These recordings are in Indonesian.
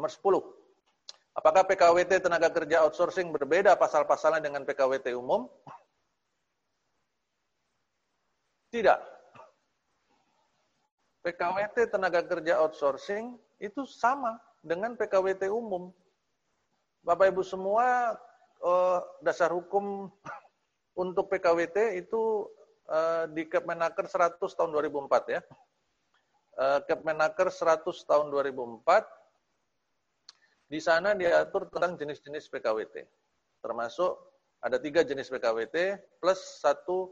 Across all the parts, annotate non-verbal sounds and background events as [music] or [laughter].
Nomor 10. Apakah PKWT tenaga kerja outsourcing berbeda pasal-pasalnya dengan PKWT umum? Tidak. PKWT tenaga kerja outsourcing itu sama dengan PKWT umum. Bapak Ibu semua eh, dasar hukum [laughs] untuk PKWT itu eh, di Kepmenaker 100 tahun 2004 ya. Eh, Kepmenaker 100 tahun 2004 di sana diatur tentang jenis-jenis PKWT. Termasuk ada tiga jenis PKWT plus satu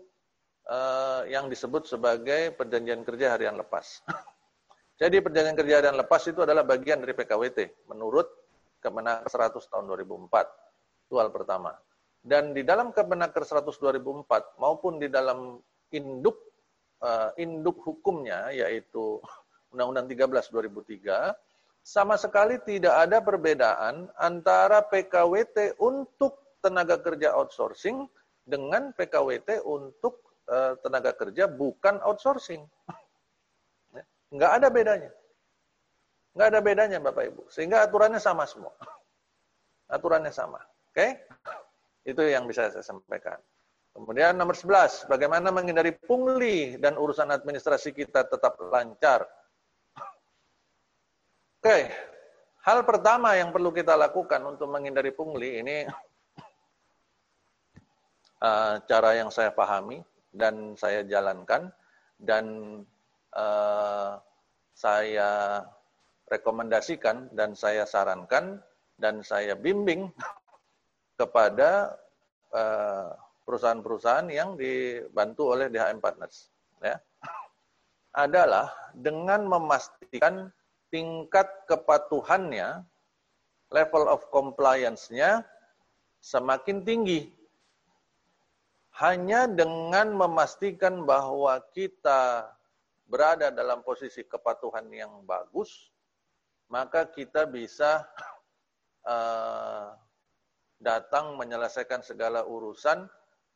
uh, yang disebut sebagai perjanjian kerja harian lepas. [laughs] Jadi perjanjian kerja harian lepas itu adalah bagian dari PKWT menurut Kemenaker 100 tahun 2004. Itu hal pertama. Dan di dalam Kemenaker 100 2004 maupun di dalam induk uh, induk hukumnya yaitu [laughs] Undang-Undang 13 2003 sama sekali tidak ada perbedaan antara PKWT untuk tenaga kerja outsourcing dengan PKWT untuk uh, tenaga kerja bukan outsourcing. Nggak ada bedanya. Nggak ada bedanya Bapak Ibu. Sehingga aturannya sama semua. Aturannya sama. Oke? Okay? Itu yang bisa saya sampaikan. Kemudian nomor 11, bagaimana menghindari pungli dan urusan administrasi kita tetap lancar Oke, hal pertama yang perlu kita lakukan untuk menghindari pungli ini uh, [laughs] cara yang saya pahami dan saya jalankan dan uh, saya rekomendasikan dan saya sarankan dan saya bimbing [laughs] kepada eh, perusahaan-perusahaan yang dibantu oleh DHM Partners ya. [laughs] Adalah dengan memastikan tingkat kepatuhannya, level of compliance-nya semakin tinggi. Hanya dengan memastikan bahwa kita berada dalam posisi kepatuhan yang bagus, maka kita bisa uh, [clears throat] datang menyelesaikan segala urusan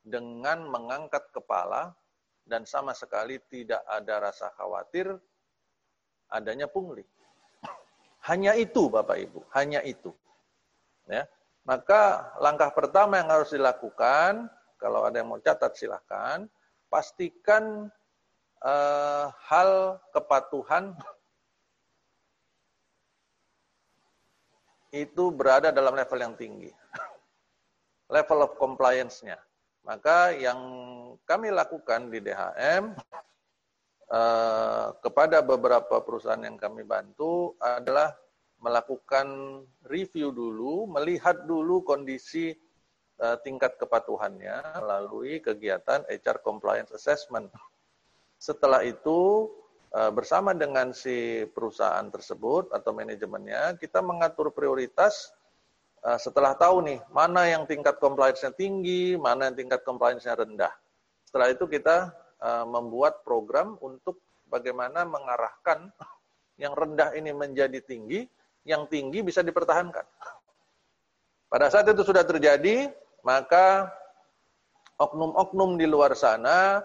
dengan mengangkat kepala dan sama sekali tidak ada rasa khawatir adanya pungli. Hanya itu Bapak Ibu, hanya itu. Ya. Maka langkah pertama yang harus dilakukan, kalau ada yang mau catat silahkan, pastikan uh, hal kepatuhan itu berada dalam level yang tinggi. [laughs] level of compliance-nya. Maka yang kami lakukan di DHM, Eh, kepada beberapa perusahaan yang kami bantu adalah melakukan review dulu, melihat dulu kondisi uh, tingkat kepatuhannya melalui kegiatan HR Compliance Assessment. Setelah itu, uh, bersama dengan si perusahaan tersebut atau manajemennya, kita mengatur prioritas setelah tahu nih, mana yang tingkat compliance-nya tinggi, mana yang tingkat compliance-nya rendah. Setelah itu kita Eh, membuat program untuk bagaimana mengarahkan yang rendah ini menjadi tinggi, yang tinggi bisa dipertahankan. Pada saat itu sudah terjadi, maka oknum-oknum di luar sana,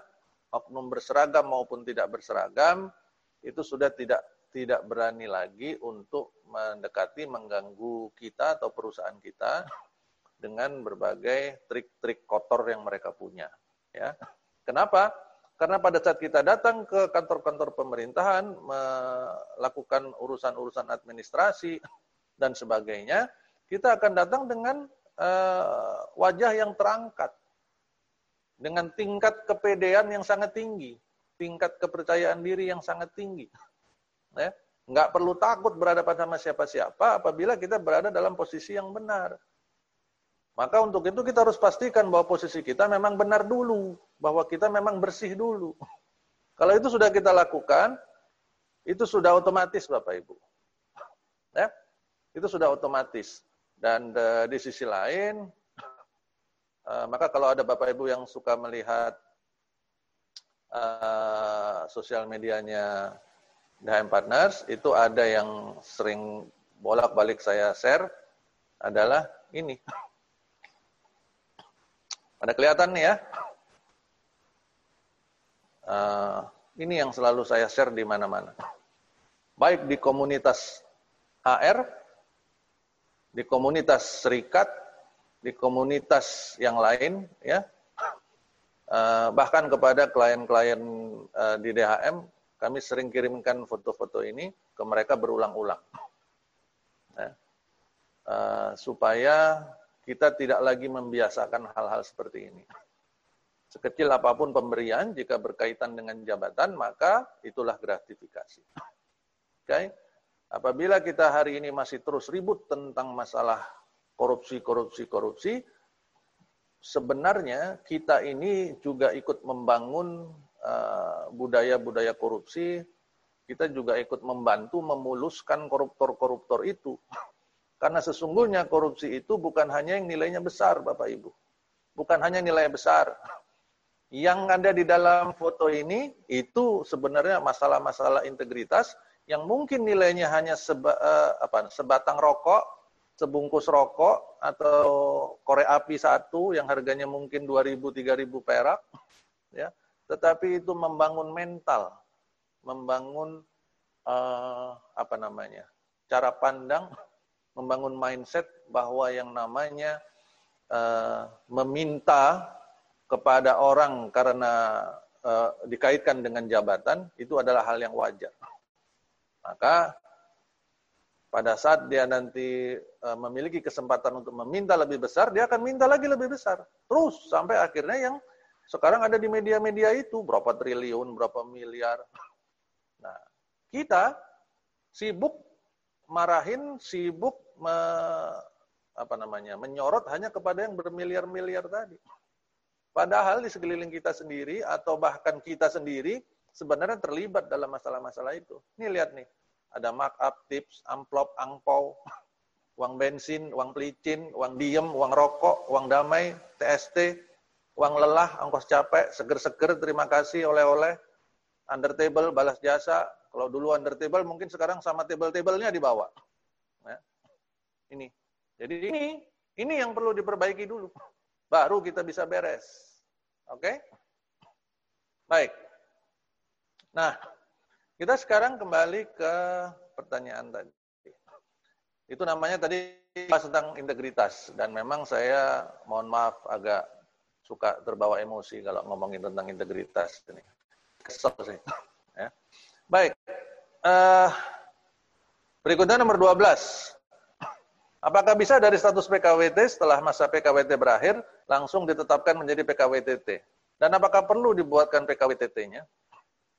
oknum berseragam maupun tidak berseragam, itu sudah tidak tidak berani lagi untuk mendekati, mengganggu kita atau perusahaan kita dengan berbagai trik-trik kotor yang mereka punya. Ya, kenapa? Karena pada saat kita datang ke kantor-kantor pemerintahan, melakukan urusan-urusan administrasi dan sebagainya, kita akan datang dengan uh, wajah yang terangkat, dengan tingkat kepedean yang sangat tinggi, tingkat kepercayaan diri yang sangat tinggi. Ya, nggak perlu takut berhadapan sama siapa-siapa apabila kita berada dalam posisi yang benar. Maka untuk itu kita harus pastikan bahwa posisi kita memang benar dulu, bahwa kita memang bersih dulu. [laughs] Kalau itu sudah kita lakukan, itu sudah otomatis Bapak Ibu. [laughs] Ya, itu sudah otomatis. Dan de, di sisi lain, uh, [laughs] maka kalau ada Bapak Ibu yang suka melihat uh, sosial medianya DHM Partners, itu ada yang sering bolak-balik saya share, adalah ini. Ada kelihatan nih ya? Uh, ini yang selalu saya share di mana-mana. Baik di komunitas HR di komunitas serikat, di komunitas yang lain, ya, uh, bahkan kepada klien-klien uh, di DHM, kami sering kirimkan foto-foto ini ke mereka berulang-ulang, uh, supaya kita tidak lagi membiasakan hal-hal seperti ini. Sekecil apa pun pemberian, jika berkaitan dengan jabatan, maka itulah gratifikasi. Oke, okay? apabila kita hari ini masih terus ribut tentang masalah korupsi, korupsi, korupsi, sebenarnya kita ini juga ikut membangun eh, budaya-budaya uh, korupsi, kita juga ikut membantu memuluskan koruptor-koruptor itu. Karena sesungguhnya korupsi itu bukan hanya yang nilainya besar, Bapak Ibu. Bukan hanya nilai besar, yang ada di dalam foto ini itu sebenarnya masalah-masalah integritas yang mungkin nilainya hanya seba, uh, apa, sebatang rokok, sebungkus rokok atau korek api satu yang harganya mungkin 2000 3000 perak ya. Tetapi itu membangun mental, membangun uh, apa namanya? cara pandang, membangun mindset bahwa yang namanya uh, meminta kepada orang karena uh, dikaitkan dengan jabatan itu adalah hal yang wajar. Maka pada saat dia nanti uh, memiliki kesempatan untuk meminta lebih besar, dia akan minta lagi lebih besar. Terus sampai akhirnya yang sekarang ada di media-media itu berapa triliun, berapa miliar. Nah, kita sibuk marahin, sibuk me, apa namanya, menyorot hanya kepada yang bermiliar-miliar tadi. Padahal di sekeliling kita sendiri atau bahkan kita sendiri sebenarnya terlibat dalam masalah-masalah itu. Ini lihat nih, ada markup, tips, amplop, angpau, [laughs] uang bensin, uang pelicin, uang diem, uang rokok, uang damai, TST, uang lelah, ongkos capek, seger-seger, terima kasih oleh-oleh, under table, balas jasa. Kalau dulu under table, mungkin sekarang sama table-tablenya dibawa. Ya. Ini. Jadi ini, ini yang perlu diperbaiki dulu. Baru kita bisa beres. Oke? Okay? Baik. Nah, kita sekarang kembali ke pertanyaan tadi. Itu namanya tadi tentang integritas dan memang saya mohon maaf agak suka terbawa emosi kalau ngomongin tentang integritas ini. Kesel sih. Ya. Baik. Uh, berikutnya nomor 12. Apakah bisa dari status PKWT setelah masa PKWT berakhir langsung ditetapkan menjadi PKWTT? Dan apakah perlu dibuatkan PKWTT-nya?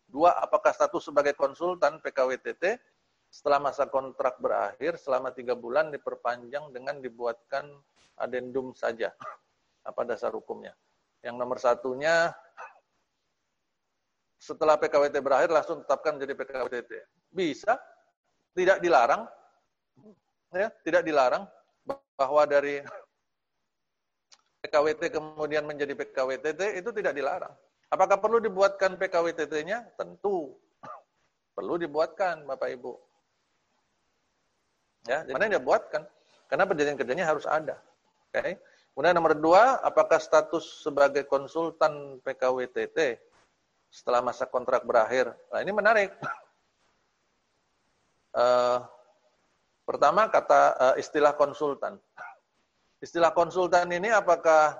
Dua, apakah status sebagai konsultan PKWTT setelah masa kontrak berakhir selama tiga bulan diperpanjang dengan dibuatkan adendum saja? Apa dasar hukumnya? Yang nomor satunya, setelah PKWT berakhir langsung tetapkan menjadi PKWTT. Bisa, tidak dilarang, ya, tidak dilarang bahwa dari [laughs] PKWT kemudian menjadi PKWTT itu tidak dilarang. Apakah perlu dibuatkan PKWTT-nya? Tentu. [clears throat] Perlu dibuatkan, Bapak Ibu. Ya, mana dia buatkan? Karena perjanjian kerjanya harus ada. Oke. Okay? Kemudian nomor dua, apakah status sebagai konsultan PKWTT setelah masa kontrak berakhir? Nah, ini menarik. Uh, [laughs] Pertama kata uh, istilah konsultan. [laughs] Istilah konsultan ini apakah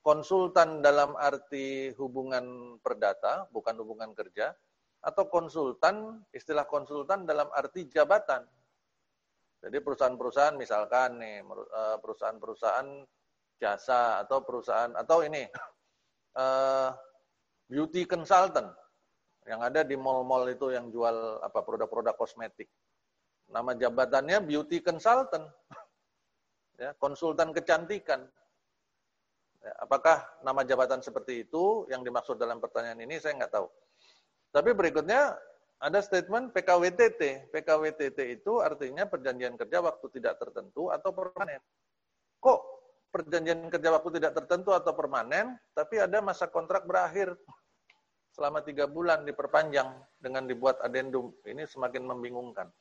konsultan dalam arti hubungan perdata, bukan hubungan kerja, atau konsultan, istilah konsultan dalam arti jabatan. Jadi perusahaan-perusahaan misalkan nih, eh, perusahaan-perusahaan jasa atau perusahaan atau ini [laughs] beauty consultant yang ada di mall-mall itu yang jual apa produk-produk kosmetik. Nama jabatannya beauty consultant. [laughs] Ya, konsultan kecantikan. Ya, apakah nama jabatan seperti itu yang dimaksud dalam pertanyaan ini saya nggak tahu. Tapi berikutnya ada statement PKWTT. PKWTT itu artinya perjanjian kerja waktu tidak tertentu atau permanen. Kok perjanjian kerja waktu tidak tertentu atau permanen, tapi ada masa kontrak berakhir selama tiga bulan diperpanjang dengan dibuat adendum. Ini semakin membingungkan.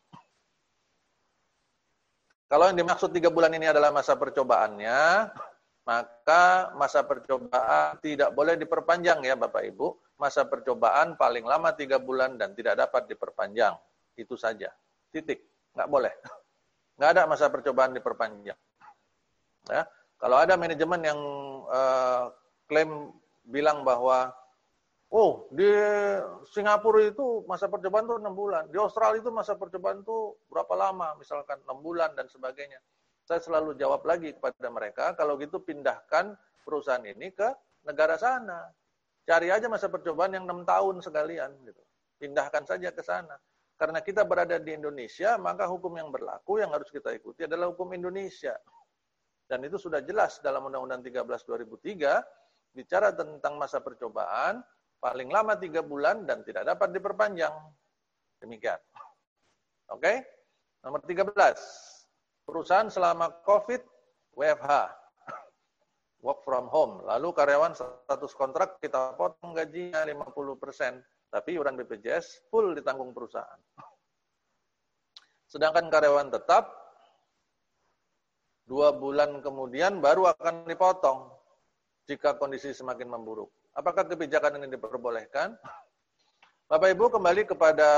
Kalau yang dimaksud tiga bulan ini adalah masa percobaannya, maka masa percobaan tidak boleh diperpanjang ya Bapak Ibu. Masa percobaan paling lama tiga bulan dan tidak dapat diperpanjang. Itu saja. Titik. Nggak boleh. Nggak ada masa percobaan diperpanjang. Ya, kalau ada manajemen yang uh, klaim bilang bahwa oh di Singapura itu masa percobaan itu enam bulan, di Australia itu masa percobaan itu berapa lama, misalkan enam bulan dan sebagainya. Saya selalu jawab lagi kepada mereka, kalau gitu pindahkan perusahaan ini ke negara sana. Cari aja masa percobaan yang enam tahun sekalian. Gitu. Pindahkan saja ke sana. Karena kita berada di Indonesia, maka hukum yang berlaku yang harus kita ikuti adalah hukum Indonesia. Dan itu sudah jelas dalam Undang-Undang 13 2003, bicara tentang masa percobaan, paling lama tiga bulan dan tidak dapat diperpanjang. Demikian. Oke? Okay? Nomor 13. Perusahaan selama COVID, WFH work from home. Lalu karyawan status kontrak kita potong gajinya 50%, tapi iuran BPJS full ditanggung perusahaan. Sedangkan karyawan tetap dua bulan kemudian baru akan dipotong jika kondisi semakin memburuk. Apakah kebijakan ini diperbolehkan? Bapak Ibu kembali kepada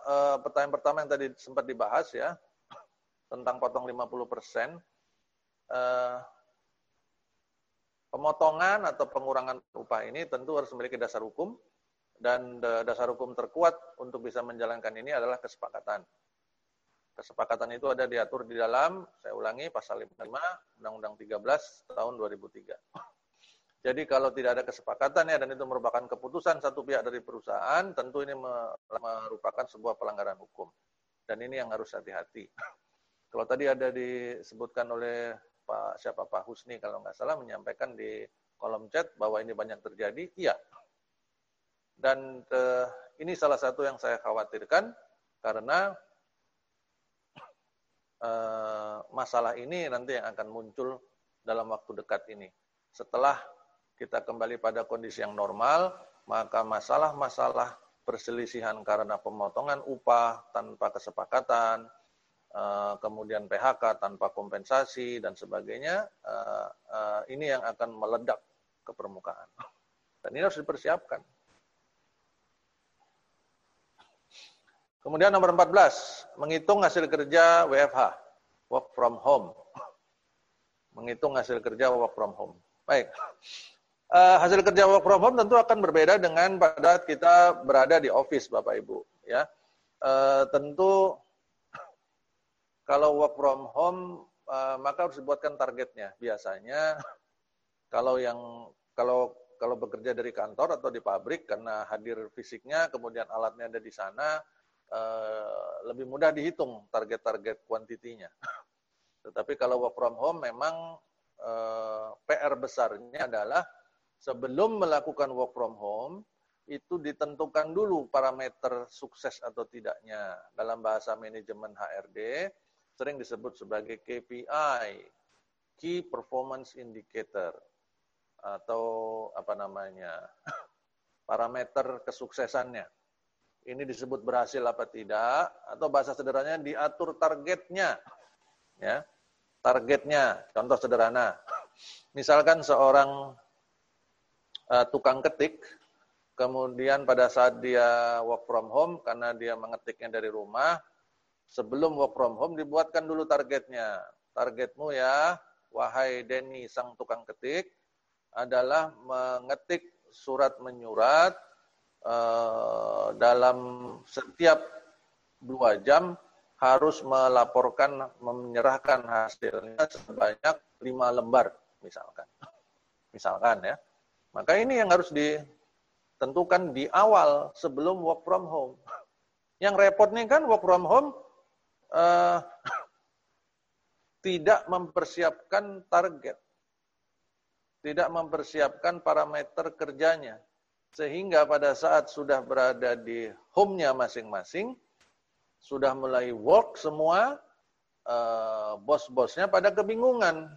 uh, pertanyaan pertama yang tadi sempat dibahas ya tentang potong 50 persen. Uh, Pemotongan atau pengurangan upah ini tentu harus memiliki dasar hukum dan dasar hukum terkuat untuk bisa menjalankan ini adalah kesepakatan. Kesepakatan itu ada diatur di dalam, saya ulangi, pasal 55 Undang-Undang 13 tahun 2003. Jadi kalau tidak ada kesepakatan ya dan itu merupakan keputusan satu pihak dari perusahaan, tentu ini merupakan sebuah pelanggaran hukum. Dan ini yang harus hati-hati. [laughs] Kalau tadi ada disebutkan oleh Pak siapa Pak Husni kalau nggak salah menyampaikan di kolom chat bahwa ini banyak terjadi, iya. Dan eh, ini salah satu yang saya khawatirkan karena [clears throat] eh, masalah ini nanti yang akan muncul dalam waktu dekat ini. Setelah kita kembali pada kondisi yang normal, maka masalah-masalah perselisihan karena pemotongan upah tanpa kesepakatan, Eh, kemudian PHK tanpa kompensasi dan sebagainya, eh, eh, ini yang akan meledak ke permukaan. Dan ini harus dipersiapkan. Kemudian nomor 14, menghitung hasil kerja WFH, work from home. Menghitung hasil kerja work from home. Baik. Hasil kerja work from home tentu akan berbeda dengan pada kita berada di office Bapak Ibu, ya. tentu kalau work from home, uh, maka harus dibuatkan targetnya. Biasanya kalau yang kalau kalau bekerja dari kantor atau di pabrik karena hadir fisiknya, kemudian alatnya ada di sana, uh, lebih mudah dihitung target-target kuantitinya. [laughs] Tetapi kalau work from home memang uh, PR besarnya adalah sebelum melakukan work from home itu ditentukan dulu parameter sukses atau tidaknya dalam bahasa manajemen HRD sering disebut sebagai KPI, Key Performance Indicator, atau apa namanya, [laughs] parameter kesuksesannya. Ini disebut berhasil apa tidak, atau bahasa sederhananya diatur targetnya. Ya, targetnya, contoh sederhana. [laughs] Misalkan seorang uh, tukang ketik, kemudian pada saat dia work from home, karena dia mengetiknya dari rumah, sebelum work from home dibuatkan dulu targetnya. Targetmu ya, wahai Denny sang tukang ketik, adalah mengetik surat menyurat uh, dalam setiap dua jam harus melaporkan, menyerahkan hasilnya sebanyak lima lembar, misalkan. Misalkan ya. Maka ini yang harus ditentukan di awal sebelum work from home. [laughs] Yang repot nih kan work from home uh, [laughs] tidak mempersiapkan target, tidak mempersiapkan parameter kerjanya, sehingga pada saat sudah berada di home-nya masing-masing, sudah mulai work semua, uh, bos-bosnya pada kebingungan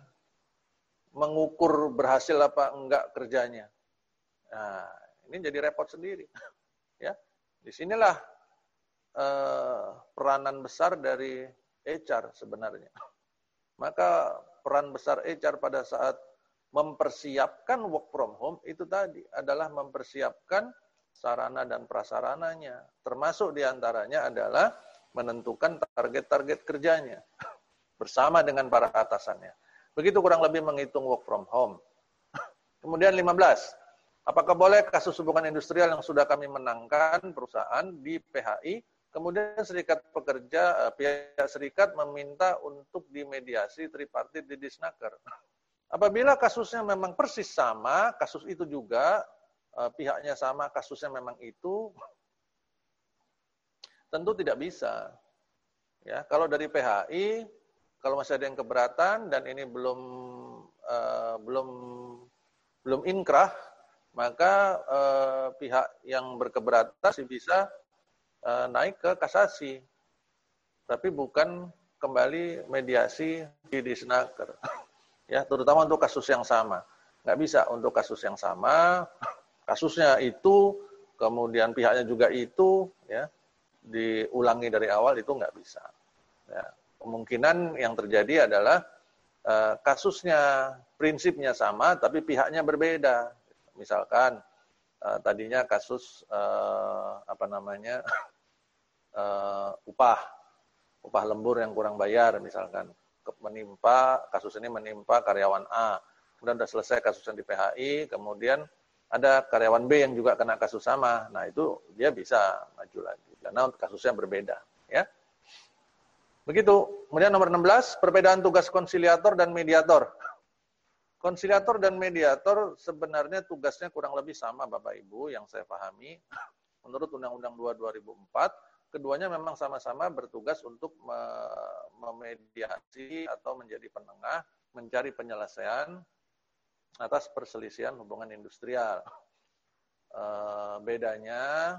mengukur berhasil apa enggak kerjanya. Nah, ini jadi repot sendiri. [laughs] ya, di sinilah Eh, peranan besar dari HR sebenarnya. Maka peran besar HR pada saat mempersiapkan work from home itu tadi adalah mempersiapkan sarana dan prasarananya. Termasuk di antaranya adalah menentukan target-target kerjanya. [laughs] bersama dengan para atasannya. Begitu kurang lebih menghitung work from home. Kemudian 15, apakah boleh kasus hubungan industrial yang sudah kami menangkan perusahaan di PHI, kemudian serikat pekerja, eh, pihak serikat meminta untuk dimediasi tripartit di Disnaker. Apabila kasusnya memang persis sama, kasus itu juga, eh, pihaknya sama, kasusnya memang itu, tentu tidak bisa. Ya, kalau dari PHI, kalau masih ada yang keberatan dan ini belum uh, belum belum inkrah, maka uh, pihak yang berkeberatan sih bisa uh, naik ke kasasi. Tapi bukan kembali mediasi di disnaker. [laughs] ya, terutama untuk kasus yang sama. Nggak bisa untuk kasus yang sama, [laughs] kasusnya itu, kemudian pihaknya juga itu, ya, diulangi dari awal itu nggak bisa. Ya, kemungkinan yang terjadi adalah uh, kasusnya prinsipnya sama tapi pihaknya berbeda. Misalkan uh, tadinya kasus uh, apa namanya [laughs] upah upah lembur yang kurang bayar misalkan menimpa kasus ini menimpa karyawan A kemudian sudah selesai kasusnya di PHI kemudian ada karyawan B yang juga kena kasus sama nah itu dia bisa maju lagi karena kasusnya berbeda. Begitu. Kemudian nomor 16, perbedaan tugas konsiliator dan mediator. Konsiliator dan mediator sebenarnya tugasnya kurang lebih sama Bapak Ibu yang saya pahami. Menurut Undang-Undang 2 2004, keduanya memang sama-sama bertugas untuk memediasi atau menjadi penengah, mencari penyelesaian atas perselisihan hubungan industrial. E, bedanya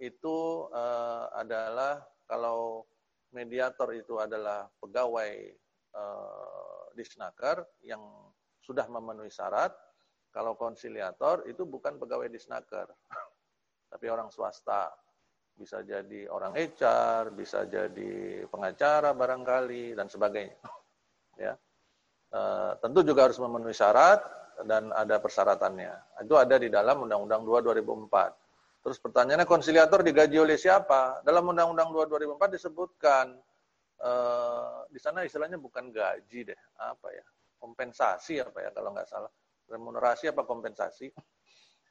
itu uh, adalah kalau mediator itu adalah pegawai uh, disnaker yang sudah memenuhi syarat, kalau konsiliator itu bukan pegawai disnaker, [laughs] tapi orang swasta. Bisa jadi orang HR, bisa jadi pengacara barangkali, dan sebagainya. [laughs] Ya. Uh, tentu juga harus memenuhi syarat dan ada persyaratannya. Itu ada di dalam Undang-Undang 2 2004. Terus pertanyaannya konsiliator digaji oleh siapa? Dalam Undang-Undang 2 2004 disebutkan eh, di sana istilahnya bukan gaji deh, apa ya? Kompensasi apa ya kalau nggak salah. Remunerasi apa kompensasi?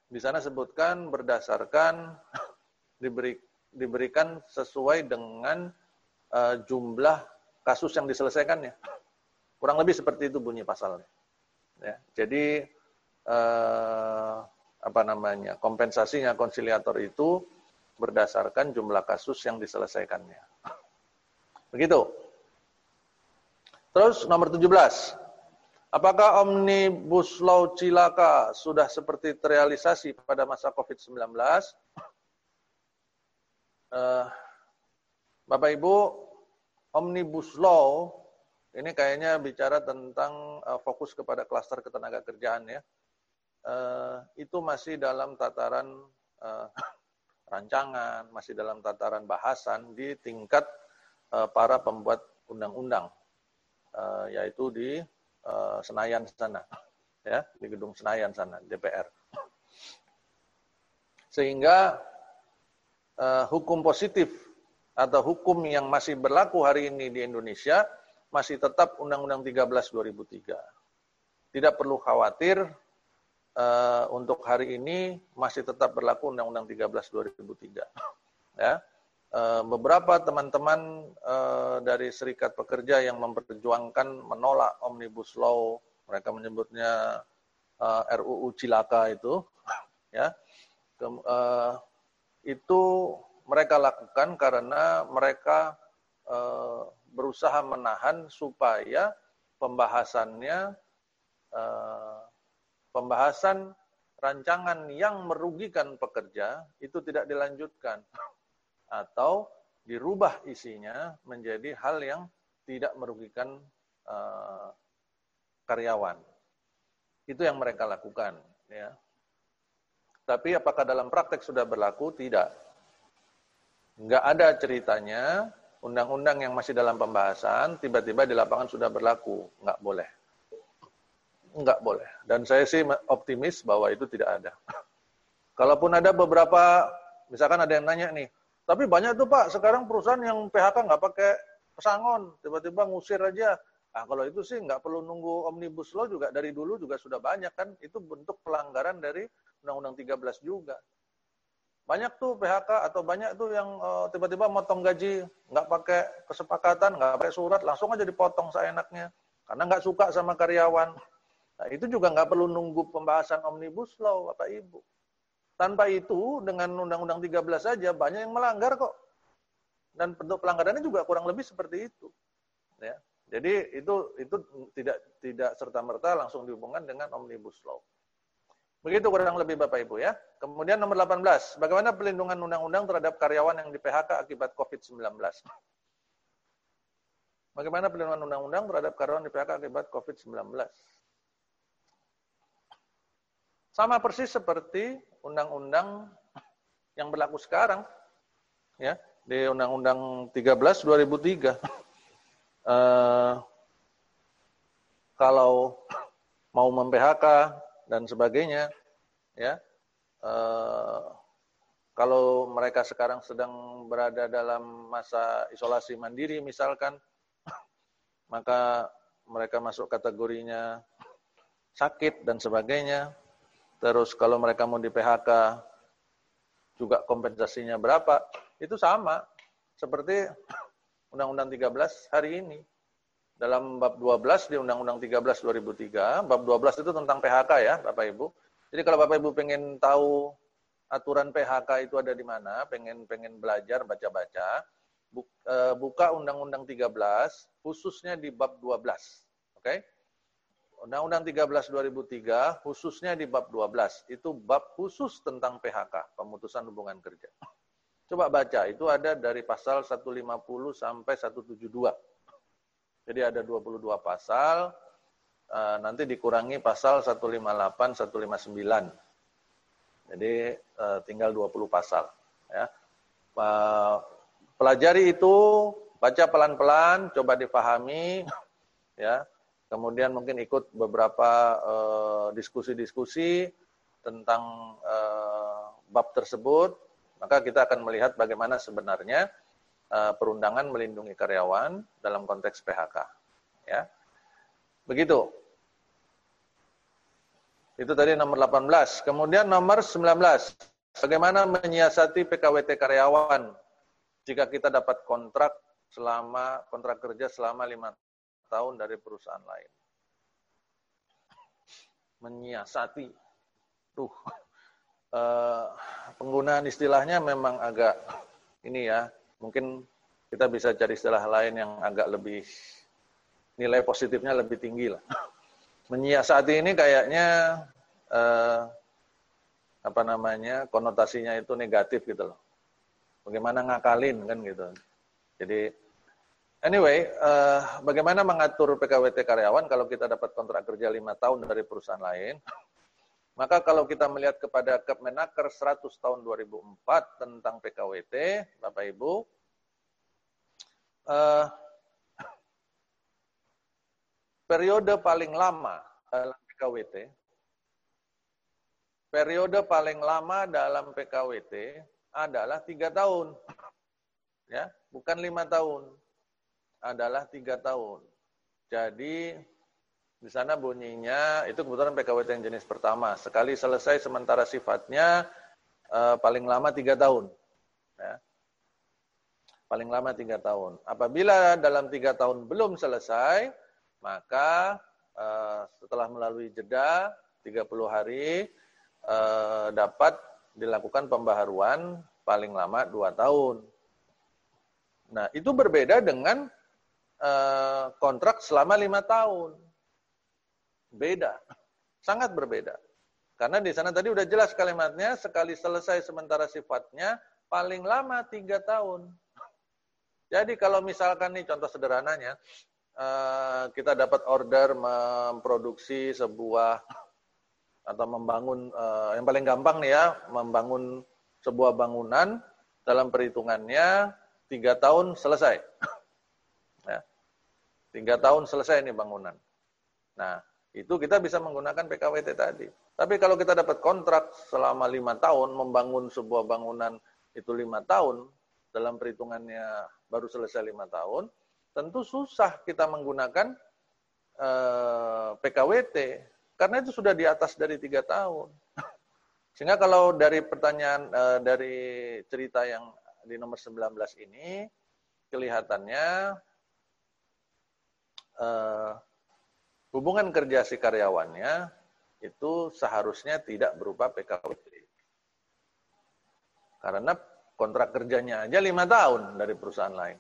Di sana sebutkan berdasarkan [laughs] diberi diberikan sesuai dengan eh, jumlah kasus yang diselesaikannya. Kurang lebih seperti itu bunyi pasalnya. Ya, jadi eh, apa namanya kompensasinya konsiliator itu berdasarkan jumlah kasus yang diselesaikannya. [laughs] Begitu. Terus nomor 17. Apakah Omnibus Law Cilaka sudah seperti terrealisasi pada masa COVID-19? Uh, eh, Bapak Ibu, Omnibus Law ini kayaknya bicara tentang uh, fokus kepada klaster ketenaga kerjaan ya uh, itu masih dalam tataran uh, [laughs] rancangan, masih dalam tataran bahasan di tingkat uh, para pembuat undang-undang, uh, yaitu di uh, Senayan sana, [laughs] ya di gedung Senayan sana, DPR. Sehingga uh, hukum positif atau hukum yang masih berlaku hari ini di Indonesia masih tetap Undang-Undang 13 2003. Tidak perlu khawatir uh, untuk hari ini masih tetap berlaku Undang-Undang 13 2003. [laughs] ya. Uh, beberapa teman-teman uh, dari serikat pekerja yang memperjuangkan menolak Omnibus Law, mereka menyebutnya uh, RUU Cilaka itu, [laughs] ya. Ke, uh, itu mereka lakukan karena mereka uh, berusaha menahan supaya pembahasannya uh, pembahasan rancangan yang merugikan pekerja itu tidak dilanjutkan [laughs] atau dirubah isinya menjadi hal yang tidak merugikan uh, karyawan. Itu yang mereka lakukan. Ya. Tapi apakah dalam praktek sudah berlaku? Tidak. Enggak ada ceritanya undang-undang yang masih dalam pembahasan tiba-tiba di lapangan sudah berlaku. Enggak boleh. Enggak boleh. Dan saya sih optimis bahwa itu tidak ada. [laughs] Kalaupun ada beberapa, misalkan ada yang nanya nih, tapi banyak tuh Pak, sekarang perusahaan yang PHK nggak pakai pesangon, tiba-tiba ngusir aja. Ah kalau itu sih nggak perlu nunggu omnibus law juga dari dulu juga sudah banyak kan itu bentuk pelanggaran dari Undang-Undang 13 juga. Banyak tuh PHK atau banyak tuh yang uh, tiba-tiba motong gaji nggak pakai kesepakatan, nggak pakai surat, langsung aja dipotong seenaknya karena nggak suka sama karyawan. Nah, itu juga nggak perlu nunggu pembahasan omnibus law, Bapak Ibu. Tanpa itu, dengan Undang-Undang 13 saja banyak yang melanggar kok. Dan bentuk pelanggarannya juga kurang lebih seperti itu. Ya. Jadi itu itu tidak tidak serta merta langsung dihubungkan dengan omnibus law. Begitu kurang lebih Bapak Ibu ya. Kemudian nomor 18, bagaimana pelindungan undang-undang terhadap karyawan yang di PHK akibat COVID-19? Bagaimana pelindungan undang-undang terhadap karyawan di PHK akibat COVID-19? Sama persis seperti undang-undang yang berlaku sekarang ya, di Undang-Undang 13 2003 [laughs] Eh, kalau mau mem-PHK dan sebagainya, ya, uh, kalau mereka sekarang sedang berada dalam masa isolasi mandiri misalkan, [laughs] maka mereka masuk kategorinya sakit dan sebagainya. Terus kalau mereka mau di PHK juga kompensasinya berapa? Itu sama seperti Undang-Undang 13 hari ini. Dalam bab 12 di Undang-Undang 13 2003, bab 12 itu tentang PHK ya, Bapak Ibu. Jadi kalau Bapak Ibu pengen tahu aturan PHK itu ada di mana, pengen pengen belajar baca-baca, eh, buka Undang-Undang 13 khususnya di bab 12. Oke? Okay? Undang-Undang 13 2003 khususnya di bab 12 itu bab khusus tentang PHK, pemutusan hubungan kerja. Coba baca, itu ada dari pasal 150 sampai 172. Jadi ada 22 pasal, eh, nanti dikurangi pasal 158, 159. Jadi eh, tinggal 20 pasal. Ya. Pelajari itu, baca pelan-pelan, coba difahami, [laughs] ya. Kemudian mungkin ikut beberapa eh, diskusi-diskusi tentang bab tersebut, maka kita akan melihat bagaimana sebenarnya uh, perundangan melindungi karyawan dalam konteks PHK. Ya. Begitu. Itu tadi nomor 18. Kemudian nomor 19. Bagaimana menyiasati PKWT karyawan jika kita dapat kontrak selama kontrak kerja selama lima tahun dari perusahaan lain. Menyiasati. Tuh, Eh, penggunaan istilahnya memang agak ini ya, mungkin kita bisa cari istilah lain yang agak lebih nilai positifnya lebih tinggi lah. Menyiasati ini kayaknya eh, apa namanya konotasinya itu negatif gitu loh. Bagaimana ngakalin kan gitu. Jadi anyway, eh, bagaimana mengatur PKWT karyawan kalau kita dapat kontrak kerja lima tahun dari perusahaan lain? Maka kalau kita melihat kepada Kemenaker 100 tahun 2004 tentang PKWT, Bapak Ibu, eh, periode paling lama dalam PKWT, periode paling lama dalam PKWT adalah tiga tahun, ya, bukan lima tahun, adalah tiga tahun. Jadi di sana bunyinya, itu kebetulan PKWT yang jenis pertama. Sekali selesai sementara sifatnya, eh, paling lama tiga tahun. Ya. Paling lama tiga tahun. Apabila dalam tiga tahun belum selesai, maka eh, setelah melalui jeda 30 hari, eh, dapat dilakukan pembaharuan paling lama dua tahun. Nah, itu berbeda dengan eh, kontrak selama lima tahun. Beda. Sangat berbeda. Karena di sana tadi udah jelas kalimatnya, sekali selesai sementara sifatnya, paling lama tiga tahun. Jadi kalau misalkan nih contoh sederhananya, eh, kita dapat order memproduksi sebuah atau membangun, eh, yang paling gampang nih ya, membangun sebuah bangunan dalam perhitungannya tiga tahun selesai. Tiga tahun selesai nih bangunan. Nah, itu kita bisa menggunakan PKWT tadi. Tapi kalau kita dapat kontrak selama lima tahun, membangun sebuah bangunan itu lima tahun, dalam perhitungannya baru selesai lima tahun, tentu susah kita menggunakan eh, PKWT karena itu sudah di atas dari tiga tahun. [laughs] Sehingga kalau dari pertanyaan eh, dari cerita yang di nomor 19 ini kelihatannya eh, hubungan kerja si karyawannya itu seharusnya tidak berupa PKWT. Karena kontrak kerjanya aja lima tahun dari perusahaan lain.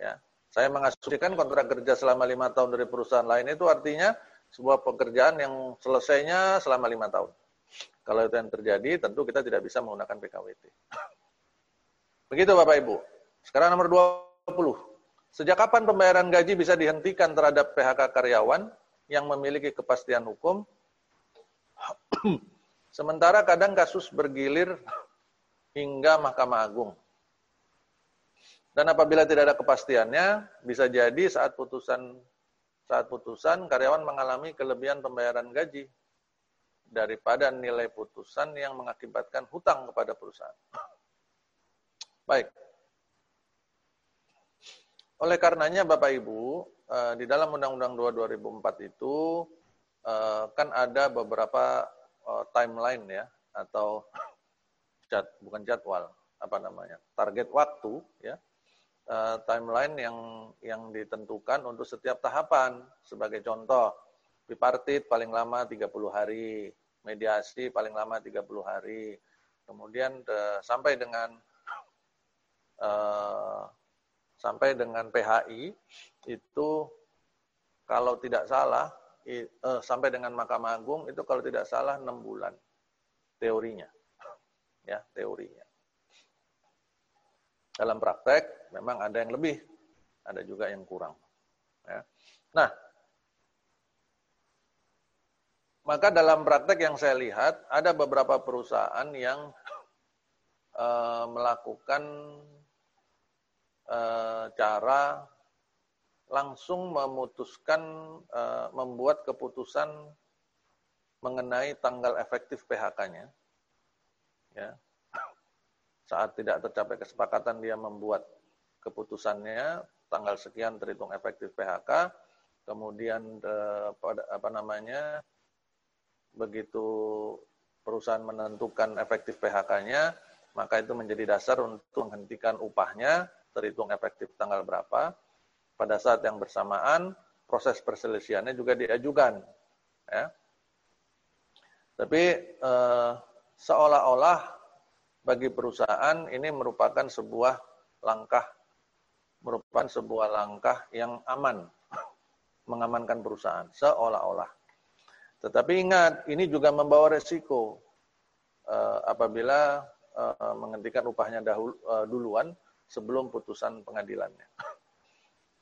Ya, saya mengasumsikan kontrak kerja selama lima tahun dari perusahaan lain itu artinya sebuah pekerjaan yang selesainya selama lima tahun. Kalau itu yang terjadi, tentu kita tidak bisa menggunakan PKWT. [laughs] Begitu Bapak Ibu. Sekarang nomor 20. Sejak kapan pembayaran gaji bisa dihentikan terhadap PHK karyawan yang memiliki kepastian hukum? [clears throat] Sementara kadang kasus bergilir hingga Mahkamah Agung. Dan apabila tidak ada kepastiannya, bisa jadi saat putusan saat putusan karyawan mengalami kelebihan pembayaran gaji daripada nilai putusan yang mengakibatkan hutang kepada perusahaan. [clears throat] Baik. Oleh karenanya Bapak Ibu, eh, di dalam Undang-Undang 2 2004 itu eh, kan ada beberapa eh, timeline ya atau jad, bukan jadwal, apa namanya, target waktu ya, timeline yang yang ditentukan untuk setiap tahapan. Sebagai contoh, bipartit paling lama 30 hari, mediasi paling lama 30 hari, kemudian sampai dengan sampai dengan PHI itu kalau tidak salah uh, sampai dengan Mahkamah Agung itu kalau tidak salah enam bulan teorinya ya teorinya. Dalam praktek memang ada yang lebih, ada juga yang kurang. Ya. Nah, maka dalam praktek yang saya lihat ada beberapa perusahaan yang uh, melakukan cara langsung memutuskan uh, membuat keputusan mengenai tanggal efektif PHK-nya ya. Saat tidak tercapai kesepakatan dia membuat keputusannya tanggal sekian terhitung efektif PHK kemudian eh, apa namanya begitu perusahaan menentukan efektif PHK-nya maka itu menjadi dasar untuk menghentikan upahnya terhitung efektif tanggal berapa pada saat yang bersamaan proses perselisihannya juga diajukan ya tapi eh, seolah-olah bagi perusahaan ini merupakan sebuah langkah merupakan sebuah langkah yang aman [laughs] mengamankan perusahaan seolah-olah. Tetapi ingat, ini juga membawa resiko uh, apabila uh, menghentikan upahnya dahulu, uh, duluan sebelum putusan pengadilannya.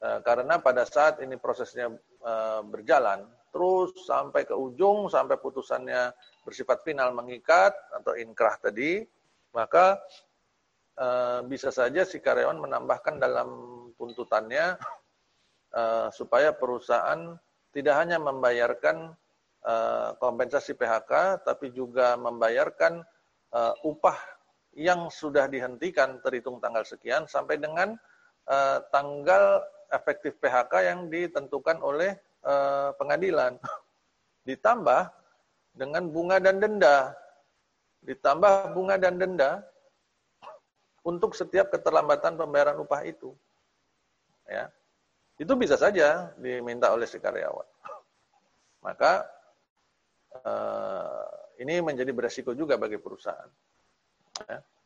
Uh, [laughs] karena pada saat ini prosesnya uh, berjalan, terus sampai ke ujung, sampai putusannya bersifat final mengikat atau inkrah tadi, maka e, bisa saja si karyawan menambahkan dalam tuntutannya [laughs] supaya perusahaan tidak hanya membayarkan kompensasi PHK, tapi juga membayarkan upah yang sudah dihentikan terhitung tanggal sekian sampai dengan e, tanggal efektif PHK yang ditentukan oleh e, pengadilan. [laughs] Ditambah dengan bunga dan denda. Ditambah bunga dan denda untuk setiap keterlambatan pembayaran upah itu. Ya. Itu bisa saja diminta oleh si karyawan. [laughs] Maka eh, ini menjadi beresiko juga bagi perusahaan. Ya.